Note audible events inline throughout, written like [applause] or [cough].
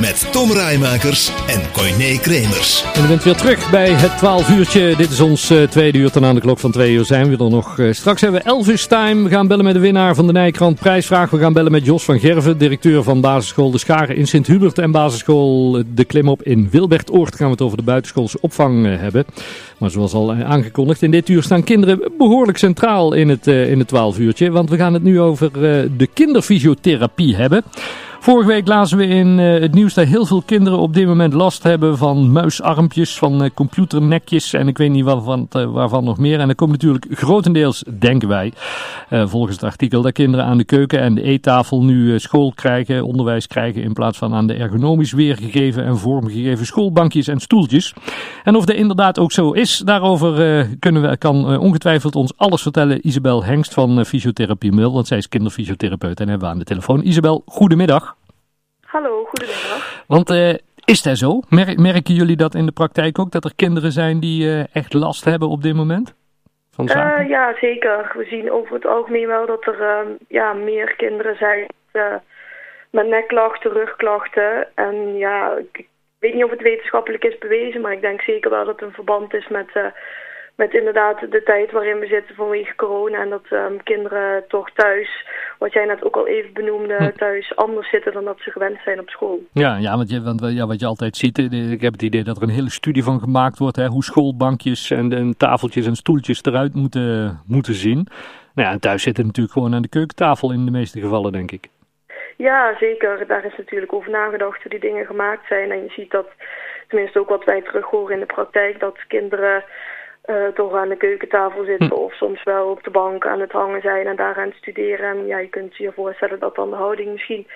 Met Tom Rijmakers en Coyne Kremers. En u bent weer terug bij het 12 uurtje. Dit is ons uh, tweede uur. Ten aan de klok van 2 uur zijn we er nog. Uh, straks hebben we Elvis Time. We gaan bellen met de winnaar van de Nijkrant prijsvraag. We gaan bellen met Jos van Gerven, directeur van basisschool De Scharen in Sint-Hubert. En basisschool De Klimop in Wilbertoord. Gaan we het over de buitenschoolse opvang hebben. Maar zoals al aangekondigd, in dit uur staan kinderen behoorlijk centraal in het, in het 12 uurtje. Want we gaan het nu over de kinderfysiotherapie hebben. Vorige week lazen we in uh, het nieuws dat heel veel kinderen op dit moment last hebben van muisarmpjes, van uh, computernekjes en ik weet niet waarvan, uh, waarvan nog meer. En dat komt natuurlijk grotendeels, denken wij, volgens het artikel, dat kinderen aan de keuken en de eettafel nu school krijgen, onderwijs krijgen in plaats van aan de ergonomisch weergegeven en vormgegeven schoolbankjes en stoeltjes. En of dat inderdaad ook zo is, daarover kunnen we, kan ongetwijfeld ons alles vertellen Isabel Hengst van Fysiotherapie Mil, want zij is kinderfysiotherapeut en hebben we aan de telefoon. Isabel, goedemiddag. Hallo, goedemiddag. Want uh, is dat zo? Mer merken jullie dat in de praktijk ook? Dat er kinderen zijn die uh, echt last hebben op dit moment? Van zaken? Uh, ja, zeker. We zien over het algemeen wel dat er ehm, ja, meer kinderen zijn met nekklachten, rugklachten. En ja, ik weet niet of het wetenschappelijk is bewezen, maar ik denk zeker wel dat het een verband is met met inderdaad de tijd waarin we zitten vanwege corona. En dat um, kinderen toch thuis, wat jij net ook al even benoemde, hm. thuis anders zitten dan dat ze gewend zijn op school. Ja, ja, want, je, want ja, wat je altijd ziet, eh, ik heb het idee dat er een hele studie van gemaakt wordt. Hè, hoe schoolbankjes en, en tafeltjes en stoeltjes eruit moeten, moeten zien. Nou ja, en thuis zitten natuurlijk gewoon aan de keukentafel in de meeste gevallen, denk ik. Ja, zeker. Daar is natuurlijk over nagedacht hoe die dingen gemaakt zijn. En je ziet dat, tenminste ook wat wij terug horen in de praktijk, dat kinderen uh, toch aan de keukentafel zitten hm. of soms wel op de bank aan het hangen zijn en daar aan het studeren. En ja, je kunt je voorstellen dat dan de houding misschien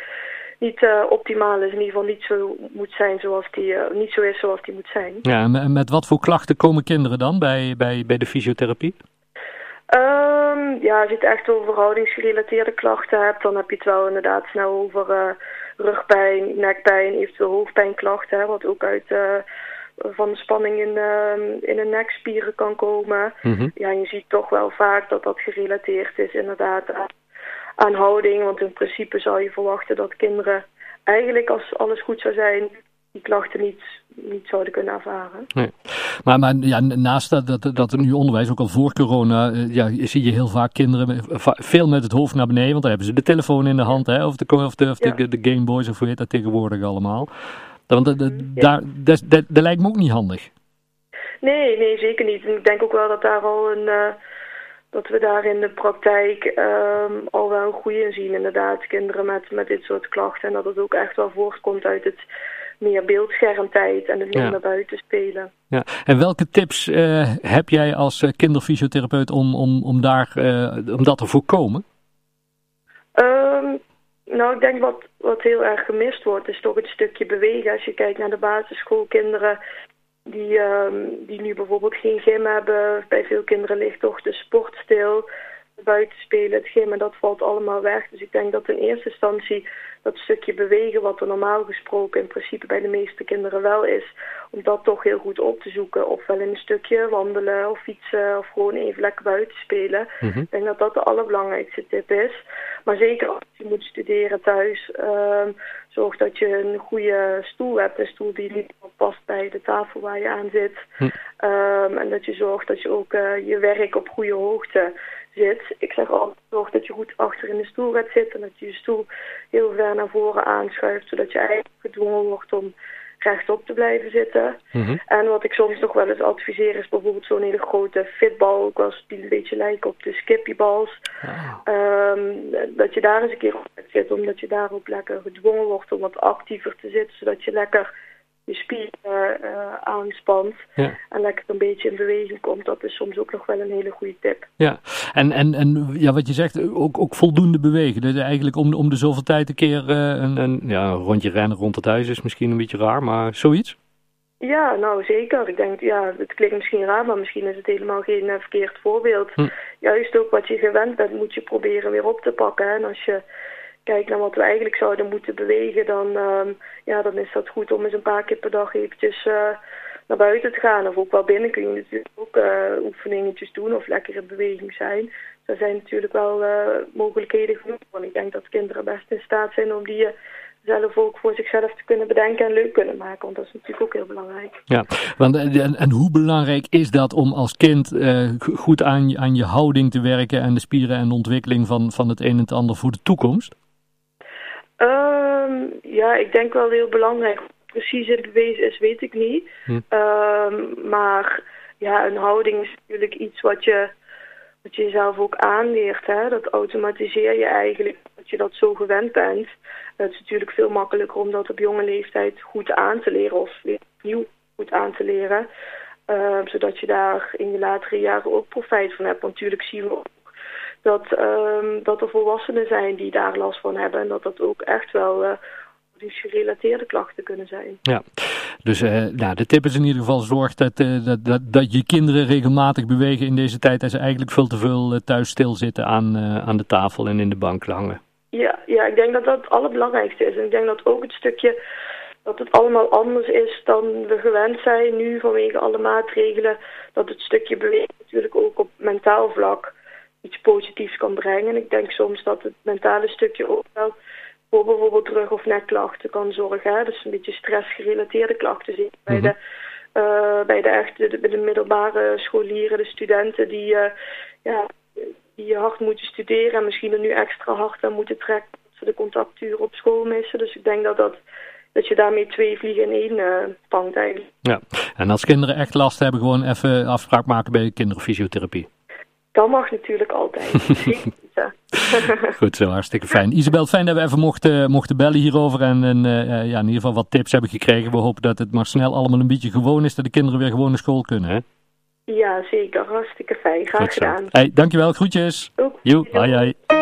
niet uh, optimaal is. In ieder geval niet zo moet zijn zoals die, uh, niet zo is zoals die moet zijn. Ja, en met wat voor klachten komen kinderen dan bij, bij, bij de fysiotherapie? Um, ja, als je het echt over houdingsgerelateerde klachten hebt, dan heb je het wel inderdaad snel over rugpijn, nekpijn, eventueel hoofdpijnklachten, hè, wat ook uit van de spanning in, uh, in de nekspieren kan komen. Mhm. Ja, je ziet toch wel vaak dat dat gerelateerd is inderdaad aan, aan houding. Want in principe zou je verwachten dat kinderen eigenlijk als alles goed zou zijn, die klachten niet, niet zouden kunnen ervaren. Nee. Maar, maar ja, naast dat, dat, dat nu onderwijs, ook al voor corona, uh, ja, zie je heel vaak kinderen veel met het hoofd naar beneden. Want dan hebben ze de telefoon in de hand, hè, of, de, of, de, of de, de Gameboys of hoe heet dat tegenwoordig allemaal. Want daar, dat, dat, dat lijkt me ook niet handig. Nee, nee, zeker niet. En ik denk ook wel dat daar al een... Uh, dat we daar in de praktijk um, al wel een goede in zien. Inderdaad, kinderen met, met dit soort klachten. En dat het ook echt wel voortkomt uit het meer beeldschermtijd en het minder ja. buiten spelen. Ja. En welke tips uh, heb jij als uh, kinderfysiotherapeut om, om, om, daar, om dat te voorkomen? Um, nou, ik denk wat, wat heel erg gemist wordt, is toch het stukje bewegen. Als je kijkt naar de basisschoolkinderen die, um, die nu bijvoorbeeld geen gym hebben. Bij veel kinderen ligt toch de sport stil. Buiten spelen, het gym, en dat valt allemaal weg. Dus ik denk dat in eerste instantie dat stukje bewegen, wat er normaal gesproken in principe bij de meeste kinderen wel is, om dat toch heel goed op te zoeken. Ofwel in een stukje wandelen of fietsen of gewoon even lekker buiten spelen. Mm -hmm. Ik denk dat dat de allerbelangrijkste tip is. Maar zeker als je moet studeren thuis, um, zorg dat je een goede stoel hebt. Een stoel die niet past bij de tafel waar je aan zit. Hm. Um, en dat je zorgt dat je ook uh, je werk op goede hoogte zit. Ik zeg altijd, zorg dat je goed achter in de stoel gaat zitten. En dat je je stoel heel ver naar voren aanschuift. Zodat je eigenlijk gedwongen wordt om rechtop te blijven zitten. Mm -hmm. En wat ik soms nog wel eens adviseer is bijvoorbeeld zo'n hele grote fitbal. Ook als die een beetje lijken op de skippyballs. Oh. Um, dat je daar eens een keer op zit. Omdat je daar ook lekker gedwongen wordt om wat actiever te zitten. Zodat je lekker je spieren uh, aanspant ja. en lekker een beetje in beweging komt. Dat is soms ook nog wel een hele goede tip. Ja, en, en, en ja, wat je zegt, ook, ook voldoende bewegen. Dus eigenlijk om, om de zoveel tijd een keer uh, een, een, ja, een rondje rennen rond het huis is misschien een beetje raar, maar zoiets? Ja, nou zeker. Ik denk, ja, het klinkt misschien raar, maar misschien is het helemaal geen uh, verkeerd voorbeeld. Hm. Juist ook wat je gewend bent, moet je proberen weer op te pakken. Hè? En als je kijkt naar wat we eigenlijk zouden moeten bewegen, dan, ehm, ja, dan is dat goed om eens een paar keer per dag eventjes naar buiten te gaan. Of ook wel binnen kun je natuurlijk ook oefeningetjes doen of lekker in beweging zijn. Er zijn natuurlijk wel mogelijkheden genoeg. Want ik denk dat kinderen best in staat zijn om die zelf ook voor zichzelf te kunnen bedenken en leuk kunnen maken. Want dat is natuurlijk ook heel belangrijk. Ja, want, eh, en, en hoe belangrijk is dat om als kind uh, goed aan, aan je houding te werken en de spieren en de ontwikkeling van, van het een en het ander voor de toekomst? Um, ja, ik denk wel heel belangrijk. Precies het bewezen is, weet ik niet. Hm. Um, maar ja, een houding is natuurlijk iets wat je, wat je jezelf ook aanleert. Hè? Dat automatiseer je eigenlijk, dat je dat zo gewend bent. Het is natuurlijk veel makkelijker om dat op jonge leeftijd goed aan te leren of weer opnieuw goed aan te leren. Uh, zodat je daar in je latere jaren ook profijt van hebt. Want natuurlijk zien we dat, uh, dat er volwassenen zijn die daar last van hebben. En dat dat ook echt wel uh, gerelateerde klachten kunnen zijn. Ja, dus uh, nou, de tip is in ieder geval zorg dat, dat, dat, dat je kinderen regelmatig bewegen in deze tijd. En ze eigenlijk veel te veel thuis stilzitten aan, aan de tafel en in de bank hangen. Ja, ja, ik denk dat dat het allerbelangrijkste is. En ik denk dat ook het stukje dat het allemaal anders is dan we gewend zijn nu vanwege alle maatregelen. Dat het stukje bewegen natuurlijk ook op mentaal vlak iets positiefs kan brengen. En ik denk soms dat het mentale stukje ook wel voor bijvoorbeeld rug- of nekklachten kan zorgen. Hè? Dus een beetje stressgerelateerde klachten zien bij mhm. de... Uh, bij de echte, de, de, middelbare scholieren, de studenten die uh, ja, die hard moeten studeren en misschien er nu extra hard aan moeten trekken dat ze de contacturen op school missen. Dus ik denk dat, dat, dat je daarmee twee vliegen in één uh, vangt eigenlijk. Ja, en als kinderen echt last hebben, gewoon even afspraak maken bij kinderfysiotherapie. Dat mag natuurlijk altijd. [laughs] [laughs] Goed zo, hartstikke fijn. Isabel, fijn dat we even mochten, mochten bellen hierover en, en uh, ja, in ieder geval wat tips hebben gekregen. We hopen dat het maar snel allemaal een beetje gewoon is, dat de kinderen weer gewoon naar school kunnen. Hè? Ja, zeker. Hartstikke fijn. Graag gedaan. Hey, dankjewel. Groetjes. Ook. Joe, hoi hoi.